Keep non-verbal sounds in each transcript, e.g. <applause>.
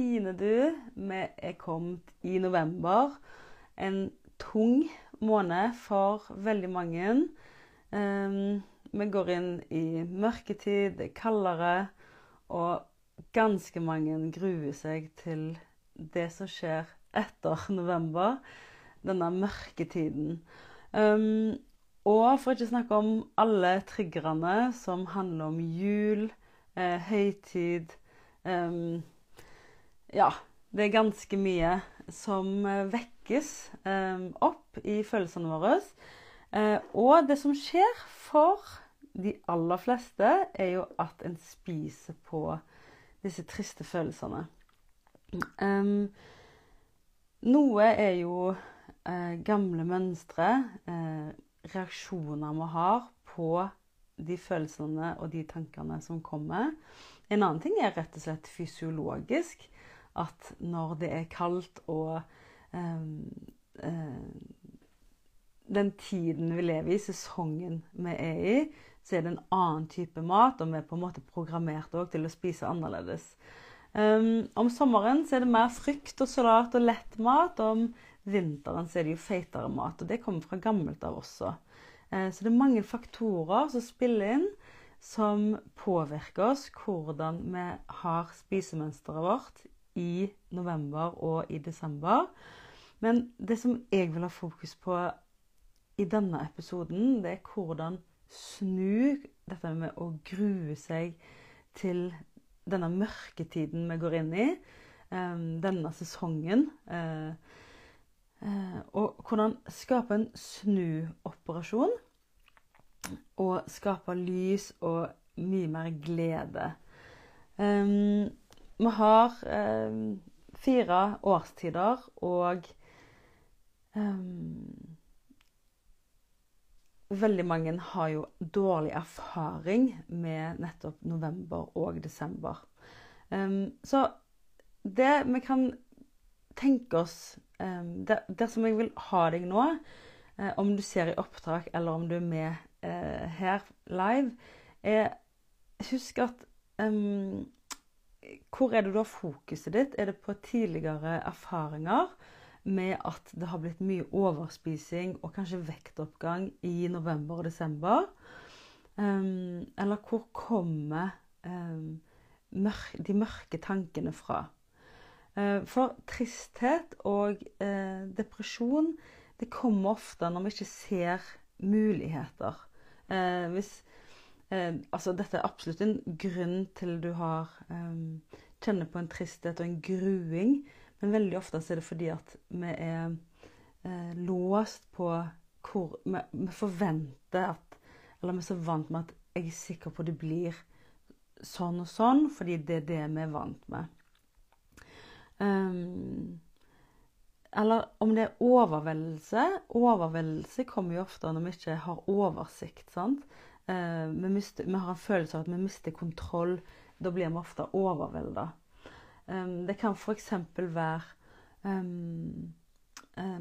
Tine, du. Vi er kommet i november. En tung måned for veldig mange. Um, vi går inn i mørketid, det er kaldere, og ganske mange gruer seg til det som skjer etter <laughs> november. Denne mørketiden. Um, og for ikke å snakke om alle triggerne som handler om jul, eh, høytid um, Ja, det er ganske mye som eh, vekkes um, opp i følelsene våre. Eh, og det som skjer for de aller fleste, er jo at en spiser på disse triste følelsene. Noe er jo eh, gamle mønstre, eh, reaksjoner vi har på de følelsene og de tankene som kommer. En annen ting er rett og slett fysiologisk. At når det er kaldt og eh, den tiden vi lever i, sesongen vi er i, så er det en annen type mat, og vi er på en måte programmert til å spise annerledes. Um, om sommeren er det mer frukt og salat og lett mat. Og om vinteren er det jo feitere mat. Og det kommer fra gammelt av også. Uh, så det er mange faktorer som spiller inn, som påvirker oss hvordan vi har spisemønsteret vårt i november og i desember. Men det som jeg vil ha fokus på i denne episoden, det er hvordan snu dette med å grue seg til denne mørketiden vi går inn i, um, denne sesongen. Uh, uh, og hvordan skape en snuoperasjon og skape lys og mye mer glede. Um, vi har eh, fire årstider og veldig mange har jo dårlig erfaring med nettopp november og desember. Um, så det vi kan tenke oss um, det, Dersom jeg vil ha deg nå, eh, om du ser i opptak eller om du er med eh, her live, er Husk at um, Hvor er det du har fokuset ditt? Er det på tidligere erfaringer? med at det har blitt mye overspising og kanskje vektoppgang i november og desember? Um, eller hvor kommer um, mørk, de mørke tankene fra? Uh, for tristhet og uh, depresjon det kommer ofte når vi ikke ser muligheter. Uh, hvis, altså dette er absolutt en grunn til du har eh, kjenner på en tristhet og en gruing. Men veldig ofte er det fordi at vi er eh, låst på hvor vi, vi, forventer at Eller vi er så vant med at jeg er sikker på at det blir sånn og sånn, fordi det er det vi er vant med. Um, eller om det er overveldelse. Overveldelse kommer jo ofte når vi ikke har oversikt. sant? Uh, vi, mister, vi, har en følelse av at vi mister kontroll. Da blir vi ofte overvelda. Um, det kan f.eks. være uh,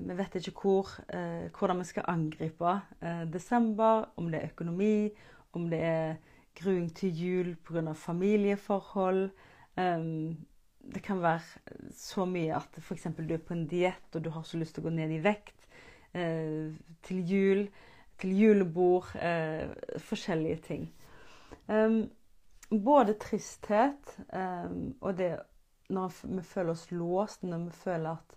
Vi vet ikke hvor, uh, hvordan vi skal angripe desember. Om det er økonomi, om det er gruing til jul pga. familieforhold. Det kan være så mye at f.eks. du er på en diett og du har så lyst til å gå ned i vekt til jul, til julebord. forskjellige ting. både tristhet og det når vi føler oss låst, når vi føler at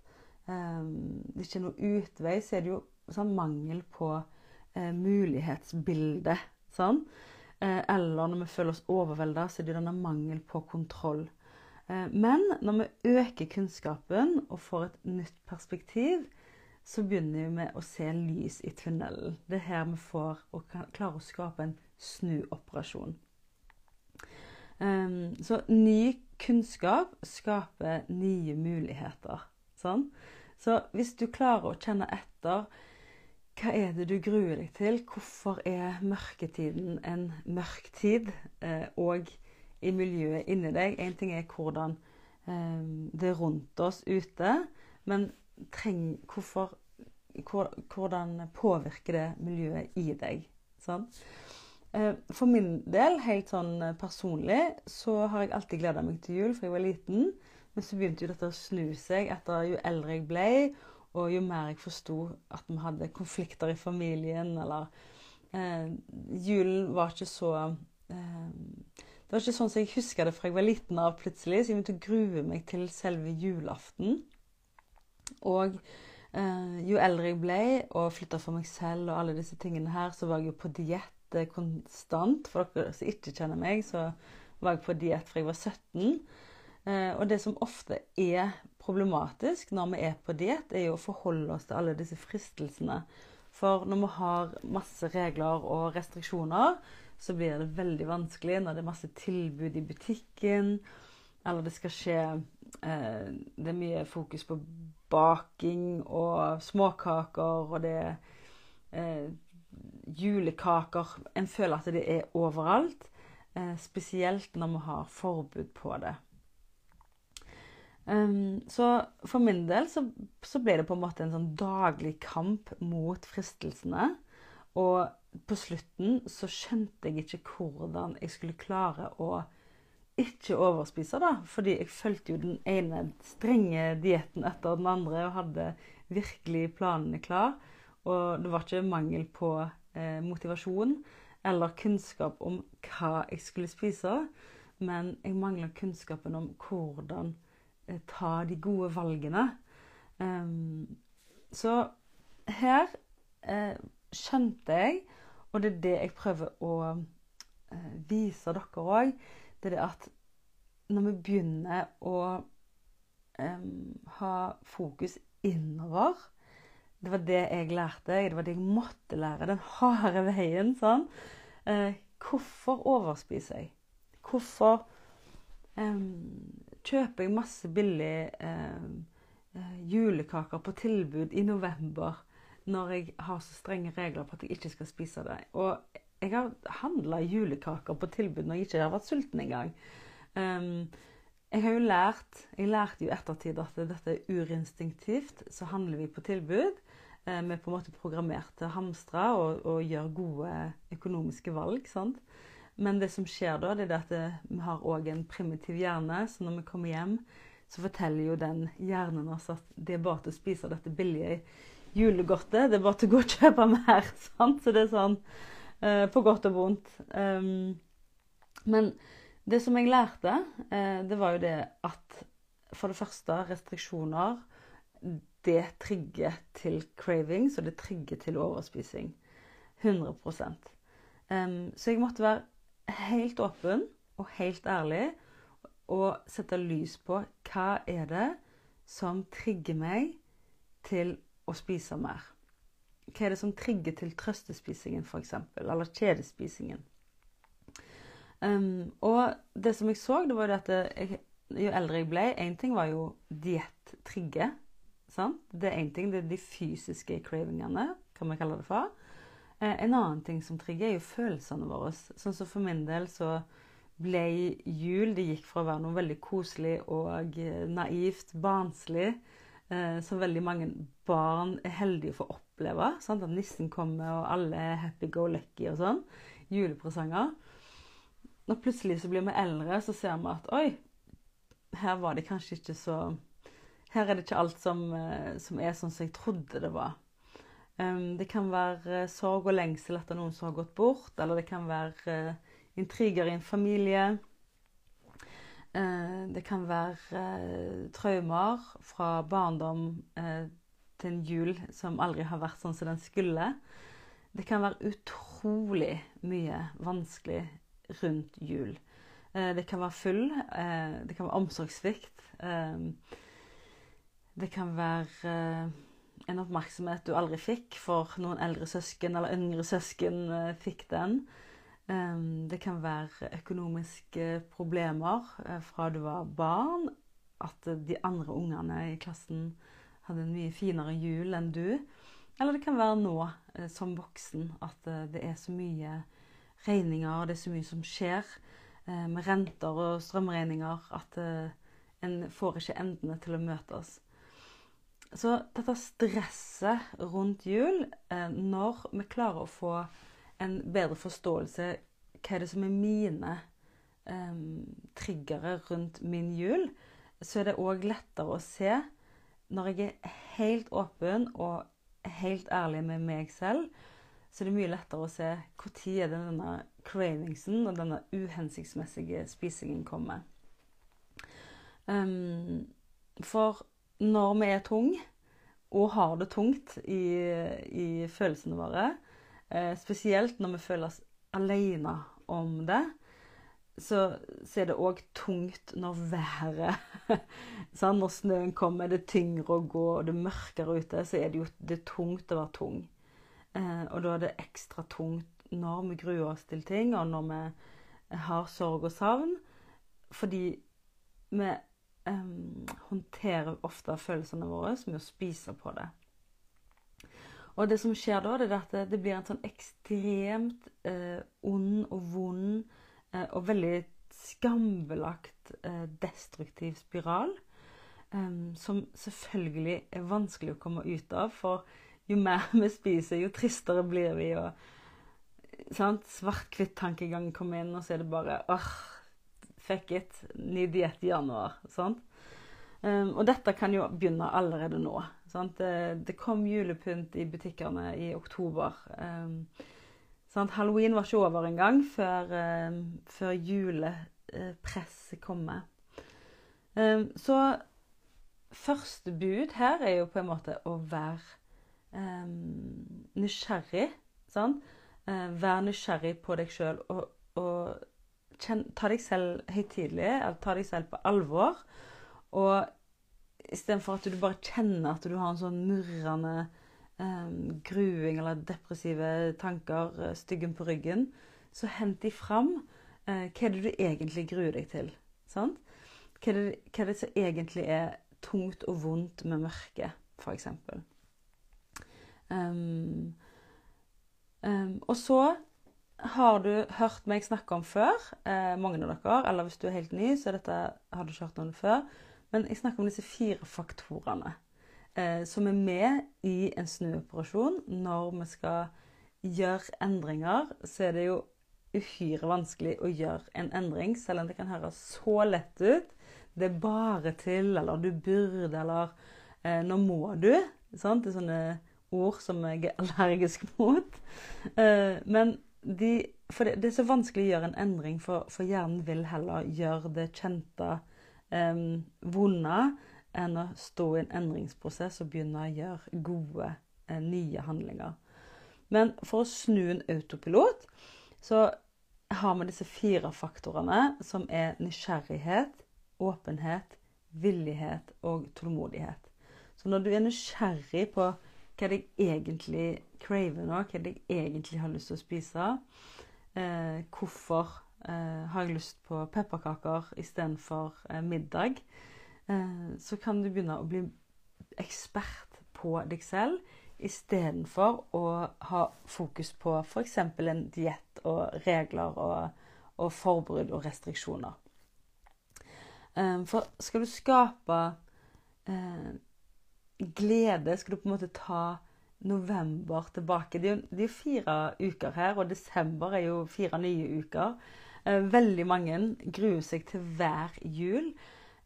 um, det ikke er noe utvei, så er det jo sånn mangel på uh, mulighetsbilde. Sånn. Uh, eller når vi føler oss overvelda, så er det denne mangel på kontroll. Uh, men når vi øker kunnskapen og får et nytt perspektiv, så begynner vi med å se lys i tunnelen. Det er her vi får og klarer å skape en snuoperasjon. Um, så ny kunnskap skaper nye muligheter. Sånn? Så hvis du klarer å kjenne etter hva er det du gruer deg til? Hvorfor er mørketiden en mørk tid? Eh, og i miljøet inni deg. Én ting er hvordan eh, det er rundt oss ute, men treng, hvorfor, hvordan påvirker det miljøet i deg? Sånn? Eh, for min del, helt sånn eh, personlig, så har jeg alltid gleda meg til jul. For jeg var liten, Men så begynte jo dette å snu seg etter jo eldre jeg ble, og jo mer jeg forsto at vi hadde konflikter i familien, eller eh, Julen var ikke så eh, Det var ikke sånn som jeg husker det fra jeg var liten av plutselig, så jeg begynte å grue meg til selve julaften. Og eh, jo eldre jeg ble og flytta for meg selv og alle disse tingene her, så var jeg jo på diett eh, konstant. For dere som ikke kjenner meg, så var jeg på diett fra jeg var 17. Eh, og det som ofte er problematisk når vi er på diett, er jo å forholde oss til alle disse fristelsene. For når vi har masse regler og restriksjoner, så blir det veldig vanskelig når det er masse tilbud i butikken, eller det skal skje eh, Det er mye fokus på baking og småkaker, og det er eh, julekaker En føler at det er overalt, eh, spesielt når vi har forbud på det. Um, så for min del så, så, ble det på en måte en sånn daglig kamp mot fristelsene. Og på slutten så skjønte jeg ikke hvordan jeg skulle klare å ikke overspise, da. Fordi jeg fulgte jo den ene strenge dietten etter den andre og hadde virkelig planene klar. Og det var ikke mangel på eh, motivasjon eller kunnskap om hva jeg skulle spise, men jeg mangla kunnskapen om hvordan Eh, ta de gode valgene. Um, så her eh, skjønte jeg, og det er det jeg prøver å eh, vise dere òg, det er det at når vi begynner å um, ha fokus innover Det var det jeg lærte, det var det jeg måtte lære. Den harde veien. sånn. Uh, hvorfor overspiser jeg? Hvorfor um, kjøper jeg masse billige eh, eh, julekaker på tilbud i november når jeg har så strenge regler på at jeg ikke skal spise det. Og jeg har handla julekaker på tilbud når jeg ikke har vært sulten engang. Um, jeg har jo lært Jeg lærte jo ettertid at dette er urinstinktivt. Så handler vi på tilbud. Eh, vi er på en måte programmert til å hamstre og, og gjøre gode økonomiske valg. sant? Men det som skjer da, det er at eh, vi har òg en primitiv hjerne. Så når vi kommer hjem, så forteller jo den hjernen oss at det er bare til å spise dette billige julegodtet. Det er bare til å gå og kjøpe mer. <laughs> Sant? Så det er sånn på godt og vondt. Men det som jeg lærte, uh, det var jo det at for det første restriksjoner det trigger til craving, så det trigger til overspising. 100 um, Så jeg måtte være helt åpen og helt ærlig og sette lys på hva er det som trigger meg til å spise mer. Hva er det som trigger til trøstespisingen, f.eks., eller kjedespisingen? Um, og det som jeg så, det var at jeg, jo eldre jeg ble Én ting var jo diett trigge. Det er én ting, det er de fysiske cravingene, kan vi kalle det for. Eh, en annen ting som trigger, er jo følelsene våre. Sånn som for min del så ble jul Det gikk fra å være noe veldig koselig og eh, naivt, barnslig, eh, som veldig mange barn er heldige for å oppleve. Sant? At nissen kommer, og alle er happy go lucky og sånn. Julepresanger. Når plutselig så blir vi eldre, så ser vi at oi, her var det kanskje ikke så Her er det ikke alt som, som er sånn som jeg trodde det var. Um, det kan være uh, sorg og lengsel etter noen som har gått bort, eller det kan være uh, intriger i en familie. Det kan være traumer fra barndom til en jul som aldri har vært sånn som den skulle. Det kan være utrolig mye vanskelig rundt jul. det kan være full. det kan være omsorgssvikt. det kan være en oppmerksomhet du aldri fikk, for noen eldre søsken eller yngre søsken fikk den. Det kan være økonomiske problemer fra du var barn. At de andre ungene i klassen hadde en mye finere jul enn du. Eller det kan være nå som voksen at det er så mye regninger, det er så mye som skjer med renter og strømregninger at en får ikke endene til å møtes. Så dette stresset rundt jul, eh, når vi klarer å få en bedre forståelse hva er det som er mine um, triggere rundt min jul, så er det òg lettere å se når jeg er helt åpen og helt ærlig med meg selv, så er det mye lettere å se når denne cravingsen og denne uhensiktsmessige spisingen kommer. Um, for når vi er tung og har det tungt i, i følelsene våre, eh, spesielt når vi føler oss alene om det, så, så er det òg tungt når været <laughs> sånn, Når snøen kommer, det er tyngre å gå, og det er mørkere ute, så er det jo det er tungt å være tung. Eh, og da er det ekstra tungt når vi gruer oss til ting, og når vi har sorg og savn. Fordi vi eh, håndterer ofte følelsene våre med å spise på det. Og det som skjer da, det er at det blir en sånn ekstremt eh, ond og vond Eh, og veldig skambelagt eh, destruktiv spiral. som selvfølgelig er vanskelig å komme ut av. For jo mer <laughs> vi spiser, jo tristere blir vi. og Svart-hvitt-tankegang kommer inn, og så er det bare åh, fuck it, ny diett i januar. Sant? Um, og dette kan jo begynne allerede nå. Det, det, kom julepynt i butikkene i oktober. Um, Sånn, Halloween var ikke over engang før, uh, før julepresset kommer. Um, så første bud her er jo på en måte å være um, nysgjerrig. Sant? Uh, være nysgjerrig på deg sjøl og, og kjenn, ta deg selv høytidelig, eller ta deg selv på alvor. Og istedenfor at du bare kjenner at du har en sånn murrende gruing eller depressive tanker, uh, styggen på ryggen, så hent de fram. Uh, hva er det du egentlig gruer deg til? Sant? Hva er, det, hva er det som egentlig er tungt og vondt med mørket, f.eks.? Um, um, og så har du hørt meg snakke om før, eh, mange av dere, eller hvis du er helt ny, så dette, har du ikke hørt om det før. Men jeg snakker om disse fire faktorene eh, som er med i en snuoperasjon. Når vi skal gjøre endringer, så er det jo uhyre vanskelig å gjøre en endring, selv om det kan høres så lett ut. Det er bare til, eller du burde, eller eh, nå må du. Sant? Det er sånne ord som jeg er allergisk <laughs> mot. Eh, men de, for det, det, er så vanskelig å gjøre en endring, for, for hjernen vil heller gjøre det kjente eh, vonde enn å stå i en endringsprosess og begynne å gjøre gode, eh, nye handlinger. Men for å snu en autopilot så har vi disse fire faktorene, som er nysgjerrighet, åpenhet, villighet og tålmodighet. Så når du er nysgjerrig på hva jeg egentlig craver nå, hva jeg egentlig har lyst til å spise, eh, hvorfor eh, har jeg lyst på pepperkaker istedenfor eh, middag, så kan du begynne å bli ekspert på deg selv istedenfor å ha fokus på f.eks. en diett og regler og, og, forbud og restriksjoner. Eh, for skal du skape eh, glede, skal du på en måte ta november tilbake Det er jo, det er fire uker her, og desember er jo fire nye uker. veldig mange gruer seg til hver jul.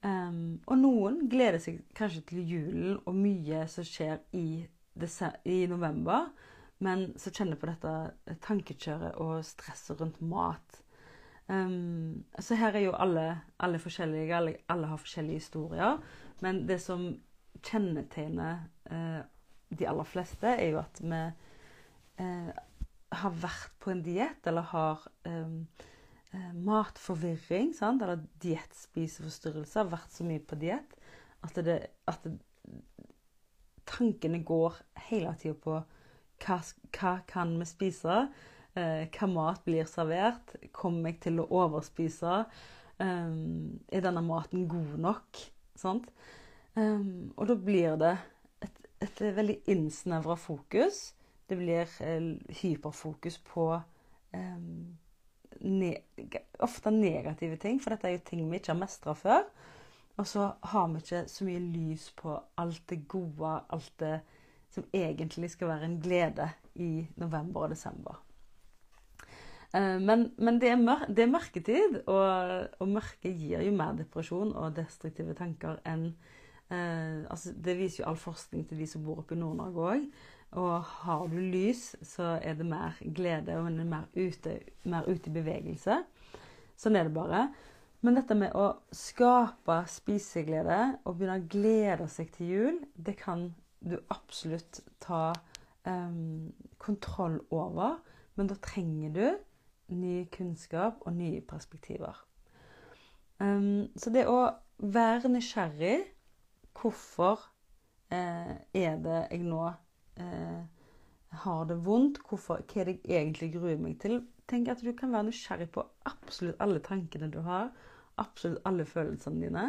Um, og noen gleder seg kanskje til julen og mye som skjer i, i november, men så kjenner på dette tankekjøret og stresset rundt mat. Um, så her er jo alle, alle forskjellige, alle, alle, har forskjellige historier. Men det som kjennetegner uh, de aller fleste, er jo at vi uh, har vært på en diett eller har um, matforvirring sant? eller diettspiseforstyrrelser. Har vært så mye på diett at, det, at det, tankene går hele tida på hva, hva kan vi spise? Eh, hva mat blir servert? Kommer jeg til å overspise? Um, er denne maten god nok? Sant? Um, og da blir det et, et veldig innsnevra fokus. Det blir eh, hyperfokus på um, ne ofte negative ting, for dette er jo ting vi ikke har mestra før. Og så har vi ikke så mye lys på alt det gode, alt det som egentlig skal være en glede i november og desember. Eh, men, men det, er mør det, er mørketid, og, og mørke gir jo mer depresjon og destruktive tanker enn eh, altså Det viser jo all forskning til de som bor oppe i Nord-Norge òg. Og har du lys, så er det mer glede og mer ute, mer ute i bevegelse. Sånn er det bare. Men dette med å skape spiseglede og begynne å glede seg til jul, det kan du absolutt ta um, kontroll over. Men da trenger du ny kunnskap og nye perspektiver. Um, så det å være nysgjerrig Hvorfor eh, er det jeg nå eh, har det vondt? Hvorfor, hva er det jeg egentlig gruer meg til? Tenk at du kan være nysgjerrig på absolutt alle tankene du har. Absolutt alle følelsene dine.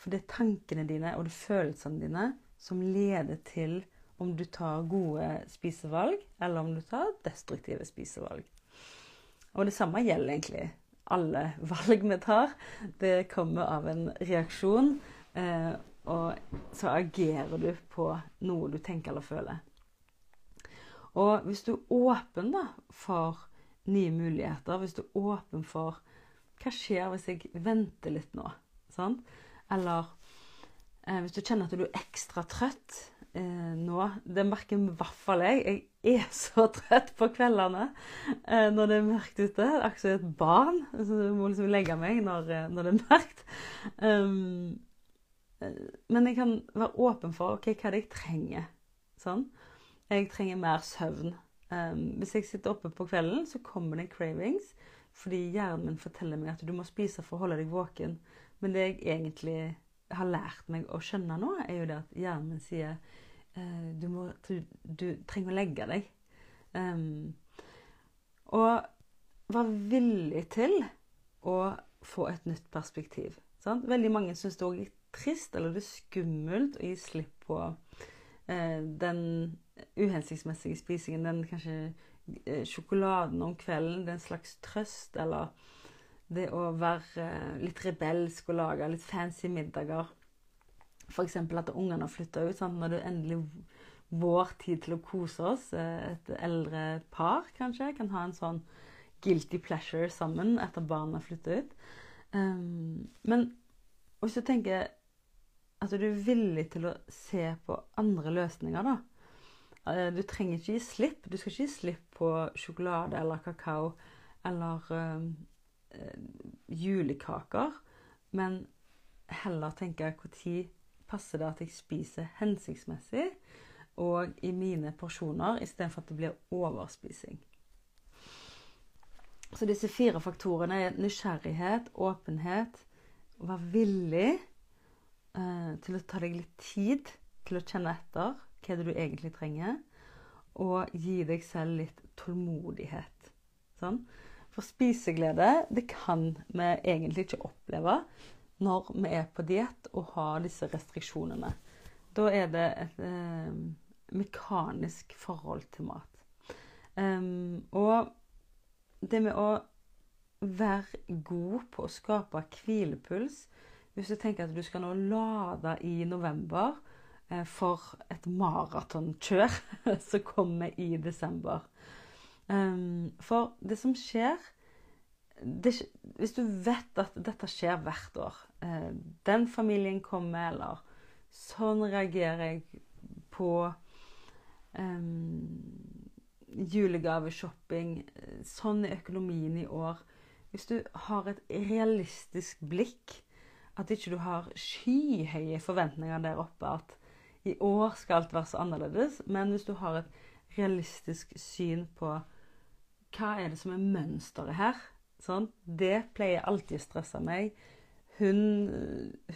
For det er tankene dine og det er følelsene dine som leder til om du tar gode spisevalg, eller om du tar destruktive spisevalg. Og det samme gjelder egentlig alle <laughs> valg vi tar. Det kommer av en reaksjon, eh, og så agerer du på noe du tenker eller føler. Og hvis du er åpen da, for nye muligheter, hvis du er åpen for hva skjer hvis jeg venter litt nå? Sant? Eller eh, hvis du kjenner at du er ekstra trøtt eh, nå Det merker i hvert fall jeg. Jeg er så <laughs> trøtt på kveldene eh, når det er mørkt ute. Akkurat som et barn. Så jeg må liksom legge meg når, eh, når det er mørkt. Um, men jeg kan være åpen for okay, hva er jeg trenger. Sånn. Jeg trenger mer søvn. Um, hvis jeg sitter oppe på kvelden, så kommer det cravings. Fordi hjernen min forteller meg at du må spise for å holde deg våken. Men det jeg egentlig har lært meg å skjønne nå, er jo det at hjernen min sier uh, du, må, du, du, trenger å legge deg. Um, og være villig til å få et nytt perspektiv. Sant? Veldig mange syns det er litt trist eller det er skummelt å gi slipp på uh, den uhensiktsmessige spisingen. Den kanskje uh, sjokoladen om kvelden. Det er en slags trøst. Eller det å være litt rebelsk og lage litt fancy middager. F.eks. at ungene har flytta ut. Sant? Når det er endelig vår tid til å kose oss. Eh, et eldre par kanskje kan ha en sånn guilty pleasure sammen etter barna har flytta ut. Um, men hvis du tenker at du er villig til å se på andre løsninger, da. Eh, du trenger ikke gi slipp. Du skal ikke gi slipp på sjokolade eller kakao eller um, julekaker. Men heller tenke når passer det at jeg spiser hensiktsmessig og i mine porsjoner, istedenfor at det blir overspising. Så disse fire faktorene er nysgjerrighet, åpenhet, å være villig eh, til å ta deg litt tid til å kjenne etter hva det du egentlig trenger, og gi deg selv litt tålmodighet. Sånn? For spiseglede det kan vi egentlig ikke oppleve når vi er på diett og har disse restriksjonene. Da er det et eh, mekanisk forhold til mat. Um, og det med å være god på å skape hvilepuls Hvis du tenker at du skal nå lade i november for et maratonkjør <laughs> som kommer i desember um, For det som skjer det, Hvis du vet at dette skjer hvert år eh, Den familien kommer, eller sånn reagerer jeg på um, julegaveshopping. Sånn er økonomien i år. Hvis du har et realistisk blikk, at ikke du har skyhøye forventninger der oppe at i år skal alt være så annerledes, men hvis du har et realistisk syn på hva er det som er mønsteret her, sånn, det pleier alltid å stresse meg. Hun,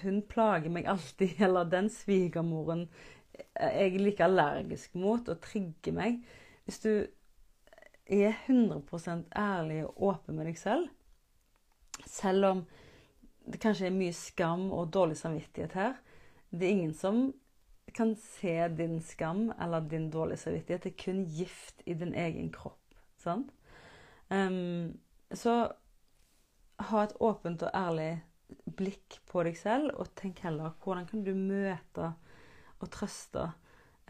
hun plager meg alltid, <laughs> eller den svigermoren jeg er like allergisk mot og trigger meg. Hvis du er 100% ærlig og åpen med deg selv, selv om det kanskje er mye skam og dårlig samvittighet her Det er ingen som kan se din skam eller din dårlige samvittighet. Er kun gift i din egen kropp. Sant? Um, så ha et åpent og ærlig blikk på deg selv, og tenk heller hvordan kan du møte og trøste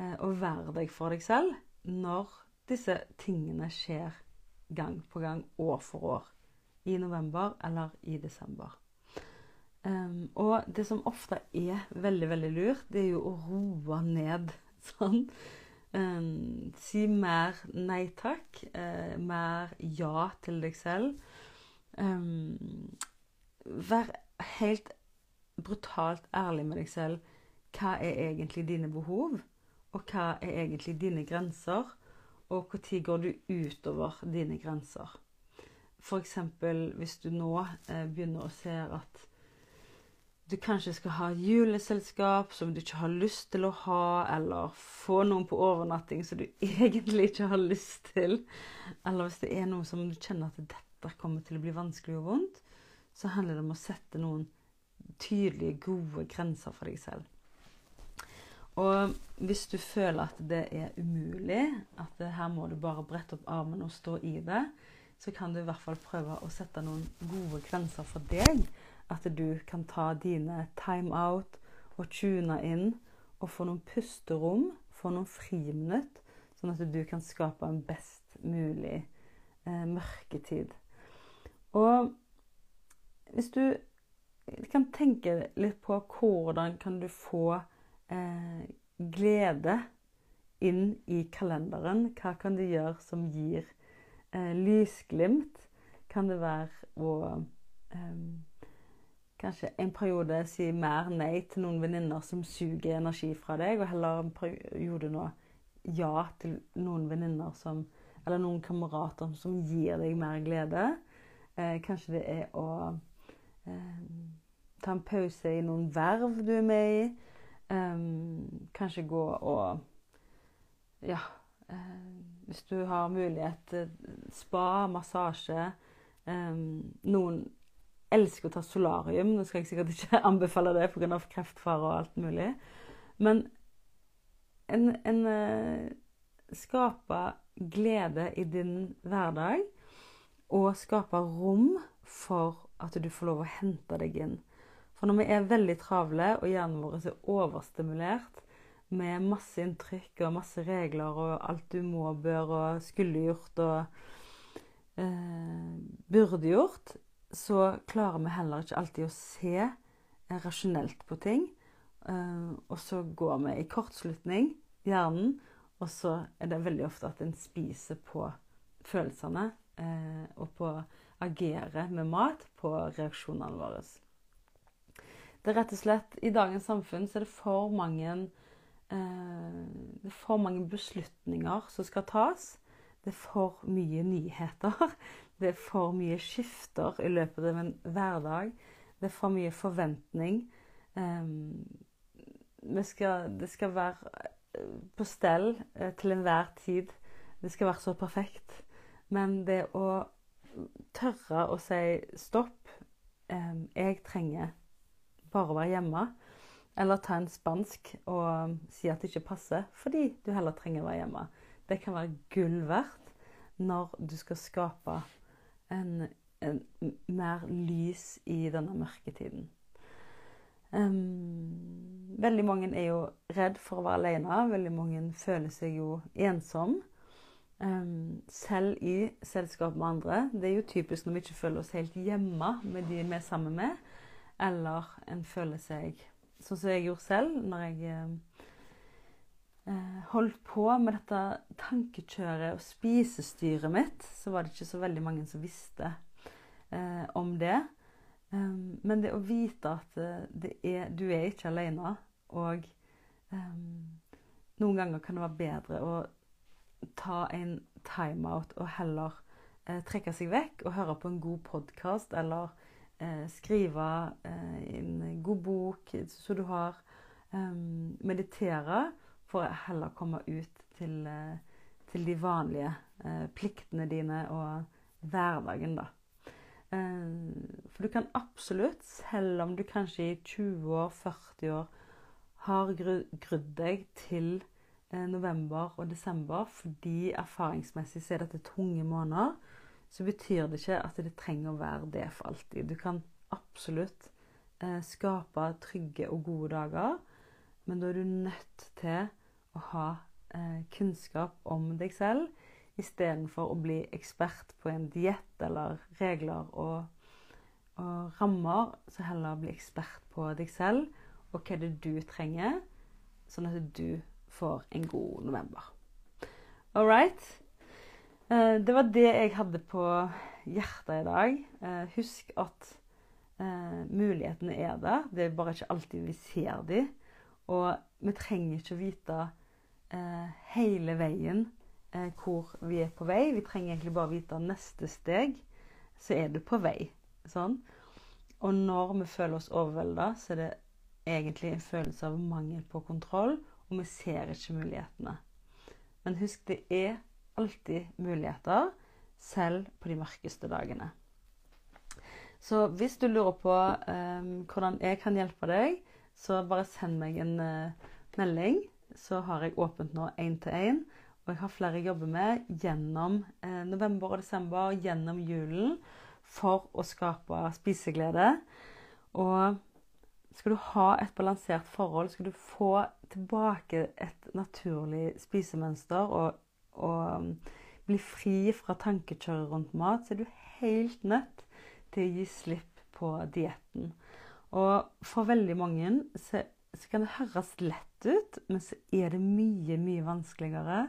eh, og være deg for deg selv når disse tingene skjer gang på gang, år for år. I november eller i desember. Um, og det som ofte er veldig, veldig lurt, det er jo å roe ned. <laughs> Sånn. Um, si mer nei takk. Uh, mer ja til deg selv. Um, vær helt brutalt ærlig med deg selv. Hva er egentlig dine behov? Og hva er egentlig dine grenser? Og når går du utover dine grenser? F.eks. hvis du nå eh, begynner å se at du kanskje skal ha juleselskap som du ikke har lyst til å ha, eller få noen på overnatting som du <laughs> egentlig ikke har lyst til, eller hvis det er noe som du kjenner at dette kommer til å bli vanskelig og vondt, så handler det om å sette noen tydelige, gode grenser for deg selv. Og hvis du føler at det er umulig, at her må du bare brette opp armen og stå i det, så kan du i hvert fall prøve å sette noen gode grenser for deg. At du kan ta dine time out og tune inn og få noen pusterom, få noen friminutt, sånn at du kan skape en best mulig eh, mørketid. Og hvis du kan tenke litt på hvordan kan du få eh, glede inn i kalenderen. Hva kan du gjøre som gir eh, lysglimt? Kan det være å eh, kanskje en periode si mer nei til noen venninner som suger energi fra deg, og heller en periode nå ja til noen venninner som Eller noen kamerater som gir deg mer glede. Eh, kanskje det er å eh, ta en pause i noen verv du er med i. Eh, kanskje gå og Ja. Uh, hvis du har mulighet spa, massasje um, Noen elsker å ta solarium. Nå skal jeg sikkert ikke <laughs> anbefale det pga. kreftfare og alt mulig. Men en, en uh, skape glede i din hverdag og skape rom for at du får lov å hente deg inn. For når vi er veldig travle, og hjernen vår er overstimulert med masse inntrykk og masse regler og alt du må, bør og skulle gjort og eh, burde gjort, så klarer vi heller ikke alltid å se eh, rasjonelt på ting. Eh, og så går vi i kortslutning, hjernen, og så er det veldig ofte at en spiser på følelsene eh, og på agere med mat på reaksjonene våre. Det er rett og slett I dagens samfunn så er det for mange Det er for mange beslutninger som skal tas. Det er for mye nyheter. Det er for mye skifter i løpet av en hverdag. Det er for mye forventning. Eh, skal, det skal være eh, på stell eh, til enhver tid. Det skal være så perfekt. Men det å tørre å si stopp um, Jeg trenger bare å være hjemme. Eller ta en spansk og si at det ikke passer, fordi du heller trenger å være hjemme. Det kan være gull verdt når du skal skape en, en mer lys i denne mørketiden. Um, veldig mange er jo redd for å være alene. Veldig mange føler seg jo ensom. Um, selv i selskap med andre. Det er jo typisk når vi ikke føler oss helt hjemme med de vi er sammen med. Eller en føler seg sånn som jeg gjorde selv når jeg holdt på med dette tankekjøret og spisestyret mitt. Så var det ikke så veldig mange som visste eh, om det. Um, men det å vite at eh, er, du er ikke alene, og um, noen ganger kan det være bedre å ta en timeout og heller eh, trekke seg vekk og høre på en god podkast eller eh, skrive eh, en god bok så du har. Um, meditere for å heller komme ut til, eh, til de vanlige eh, pliktene dine og hverdagen, da. for du kan absolutt, selv om du kanskje i 20 år, 40 år har grudd deg til november og desember fordi erfaringsmessig så er dette tunge måneder, så betyr det ikke at det trenger å være det for alltid. Du kan absolutt eh, skape trygge og gode dager, men da er du nødt til å ha eh, kunnskap om deg selv istedenfor å bli ekspert på en diett eller regler og, og rammer, så heller bli ekspert på deg selv og hva det er du trenger, sånn at du får en god november. All right? Eh, det var det jeg hadde på hjertet i dag. Eh, husk at eh, mulighetene er der. Det er bare ikke alltid vi ser dem. Og vi trenger ikke vite hele veien hvor vi er på vei. Vi trenger egentlig bare vite neste steg, så er du på vei. Sånn. Og når vi føler oss overvelda, så er det egentlig en følelse av mangel på kontroll, og vi ser ikke mulighetene. Men husk, det er alltid muligheter, selv på de mørkeste dagene. Så hvis du lurer på um, hvordan jeg kan hjelpe deg, så bare send meg en uh, melding. Så har jeg åpent nå én til én. Og jeg har flere jeg jobber med gjennom uh, november og desember, gjennom julen, for å skape spiseglede. Og skal du ha et balansert forhold, skal du få tilbake et naturlig spisemønster og å um, bli fri fra tankekjøret rundt mat, så er du helt nødt til å gi slipp på dietten. Og for veldig mange så, så, kan det høres lett ut, men så er det mye, mye vanskeligere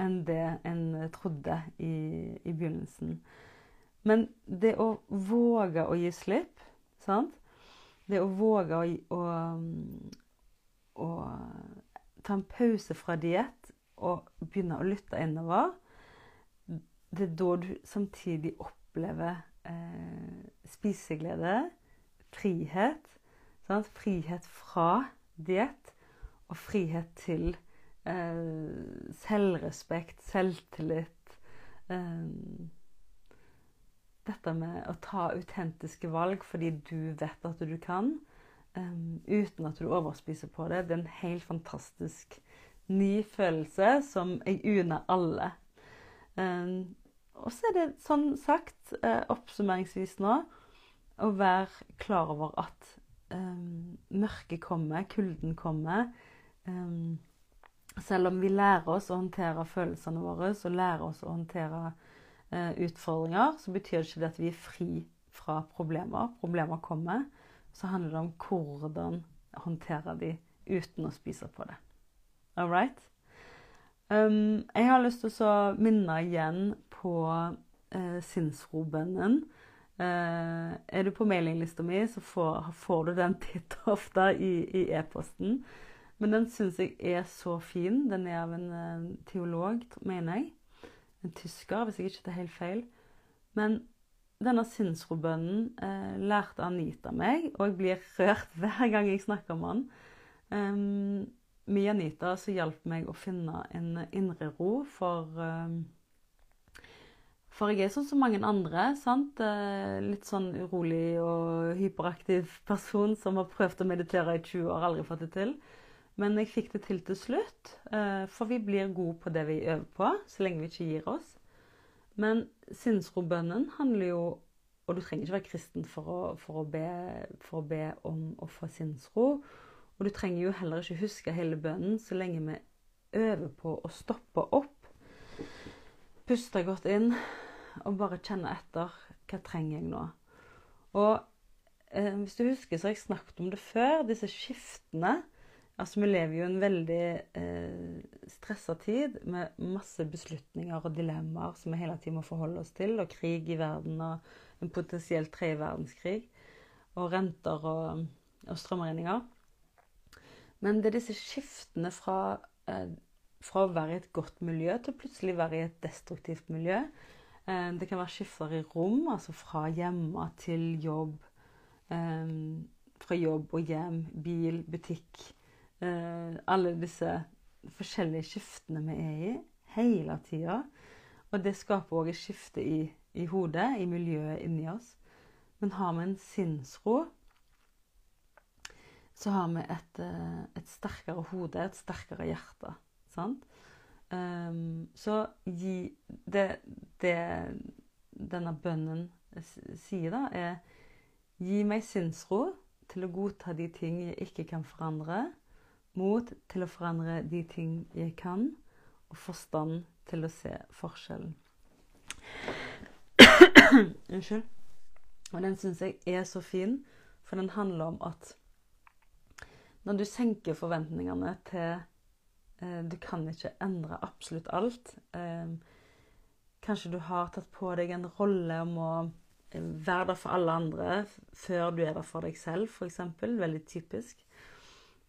enn det en trodde i, i begynnelsen. Men det å våge å gi slipp, sant? Det å våge å, å, å ta en pause fra diett og begynne å lytte innover, det er da du samtidig opplever eh, spiseglede, frihet. Sant? Frihet fra diett og frihet til eh, selvrespekt, selvtillit. Eh, dette med å ta autentiske valg fordi du vet at du kan, um, uten at du overspiser på det. Det er en helt fantastisk ny følelse som jeg unner alle. Um, og så er det sånn sagt, uh, oppsummeringsvis nå, å være klar over at um, mørket kommer, kulden kommer. Um, selv om vi lærer oss å håndtere følelsene våre og lærer oss å håndtere uh, utfordringer, så betyr det ikke at vi er fri fra problemer. Problemer kommer. Så handler det om hvordan håndtere de uten å spise på det. All right? Um, jeg har lyst til å minne igjen på uh, sinnsrobønnen. Uh, er du på mailinglista mi, så får, får, du den <laughs> titt ofte i e-posten. Men den syns jeg er så fin. Den er av en uh, teolog, mener jeg. En tysker, hvis jeg ikke tar helt feil. Men denne sinnsrobønnen uh, lærte Anita meg, og jeg blir rørt <laughs> hver gang jeg snakker om den. Um, med Anita så hjalp meg å finne en indre ro, for um, For jeg er sånn som mange andre. sant? Eh, litt sånn urolig og hyperaktiv person som har prøvd å meditere i 20 år, aldri fått det til. Men jeg fikk det til til slutt. Eh, for vi blir gode på det vi øver på, så lenge vi ikke gir oss. Men sinnsrobønnen handler jo Og du trenger ikke være kristen for å, for å, be, for å be om å få sinnsro. Og du trenger jo heller ikke huske hele bønnen så lenge vi øver på å stoppe opp. Puste godt inn og bare kjenne etter hva trenger jeg nå. Og eh, hvis du husker, så har jeg snakket om det før, disse skiftene. Altså, vi lever jo i en veldig eh, stressa tid med masse beslutninger og dilemmaer som vi hele tiden må forholde oss til, og krig i verden og en potensiell tredje verdenskrig, og renter og, og strømregninger. Men det er disse skiftene fra, eh, fra å være i et godt miljø til å plutselig være i et destruktivt miljø. Det kan være skifter i rom, altså fra hjemme til jobb. Fra jobb og hjem, bil, butikk. Eh, alle disse forskjellige skiftene vi er i hele tida. Og det skaper òg et skifte i, i hodet, i miljøet inni oss. Men har vi en sinnsro så har vi et, eh, et sterkere hode, et sterkere hjerte. Sant? Um, så gi det, det denne bønnen sier, da, er Gi meg sinnsro til å godta de ting jeg ikke kan forandre, mot til å forandre de ting jeg kan, og forstand til å se forskjellen. <coughs> Unnskyld. Og den syns jeg er så fin, for den handler om at når du senker forventningene til Du kan ikke endre absolutt alt. Eh, kanskje du har tatt på deg en rolle om å eh, være der for alle andre før du er der for deg selv, f.eks. Veldig typisk.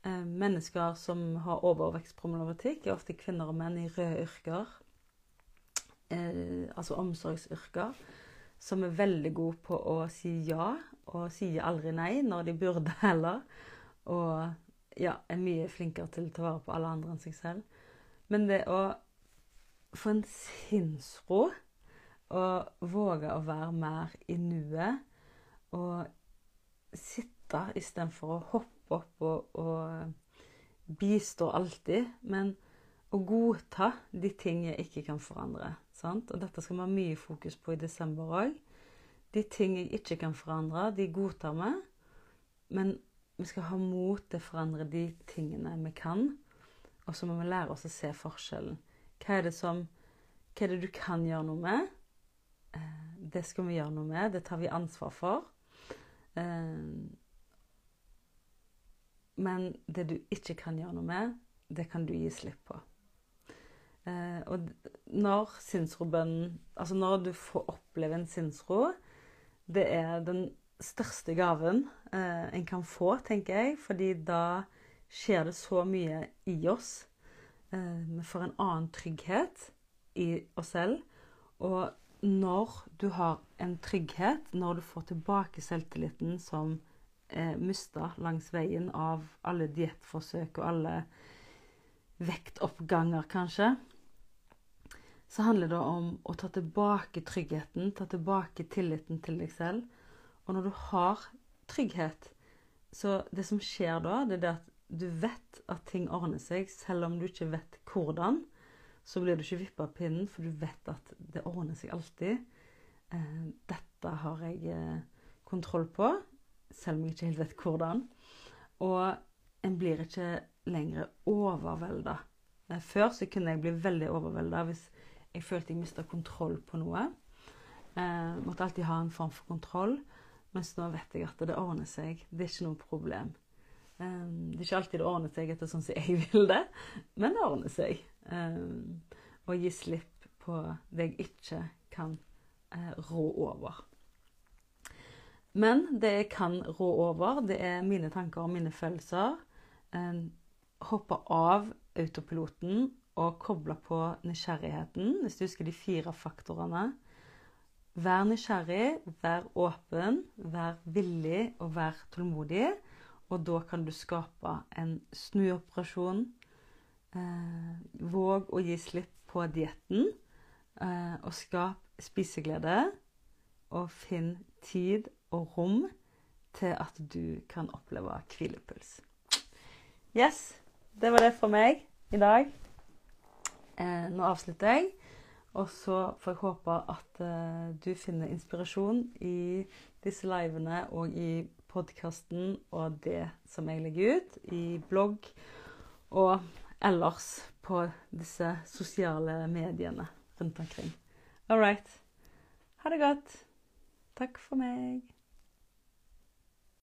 Eh, mennesker som har overvekstproblematikk, er ofte kvinner og menn i røde yrker. Eh, altså omsorgsyrker. Som er veldig gode på å si ja, og sier aldri nei når de burde heller. Og ja, er mye flinkere til å ta vare på alle andre enn seg selv. Men det å få en sinnsro og våge å være mer i nuet og sitte istedenfor å hoppe opp og, og bistå alltid, men å godta de ting jeg ikke kan forandre. Sant? Og dette skal vi ha mye fokus på i desember òg. De ting jeg ikke kan forandre, de godtar vi. Men vi skal ha mot til å forandre de tingene vi kan. Og så må vi lære oss å se forskjellen. Hva er det, som, hva er det du kan gjøre noe med? Eh, det skal vi gjøre noe med. Det tar vi ansvar for. Eh, men det du ikke kan gjøre noe med, det kan du gi slipp på. Eh, og når sinnsrobønnen Altså når du får oppleve en sinnsro, det er den største gaven eh, en kan få, tenker jeg. Fordi da skjer det så mye i oss. Eh, får en annen trygghet i oss selv. Og når du har en trygghet, når du får tilbake selvtilliten som eh, mista langs veien av alle diettforsøk og alle vektoppganger, kanskje, så handler det om å ta tilbake tryggheten, ta tilbake tilliten til deg selv. Og når du har trygghet, så det som skjer da, det er det at du vet at ting ordner seg, selv om du ikke vet hvordan. Så blir du ikke vippa av pinnen, for du vet at det ordner seg alltid. Eh, dette har jeg eh, kontroll på selv om jeg ikke helt vet hvordan. Og en blir ikke lenger overvelda. Eh, før så kunne jeg bli veldig overvelda hvis jeg følte jeg mista kontroll på noe. Jeg måtte alltid ha en form for kontroll. Mens nå vet jeg at det ordner seg. Det er ikke noe problem. Eh, det er ikke alltid det ordner seg etter sånn som jeg <laughs> vil det, men det ordner seg. Å gi slipp på det jeg ikke kan eh, rå over. Men det jeg kan rå over, det er mine tanker og mine følelser. Eh, hoppe av autopiloten og koble på nysgjerrigheten, hvis du husker de fire faktorene. Vær nysgjerrig, vær åpen, vær villig og vær tålmodig. Og da kan du skape en snuoperasjon. Eh, våg å gi slipp på dietten. Eh, og skap spiseglede. Og finn tid og rom til at du kan oppleve hvilepuls. Yes, det var det for meg i dag. Eh, nå avslutter jeg. Og så får jeg håpe at uh, du finner inspirasjon i disse livene og i podkasten og det som jeg legger ut i blogg og ellers på disse sosiale mediene rundt omkring. All right. Ha det godt. Takk for meg.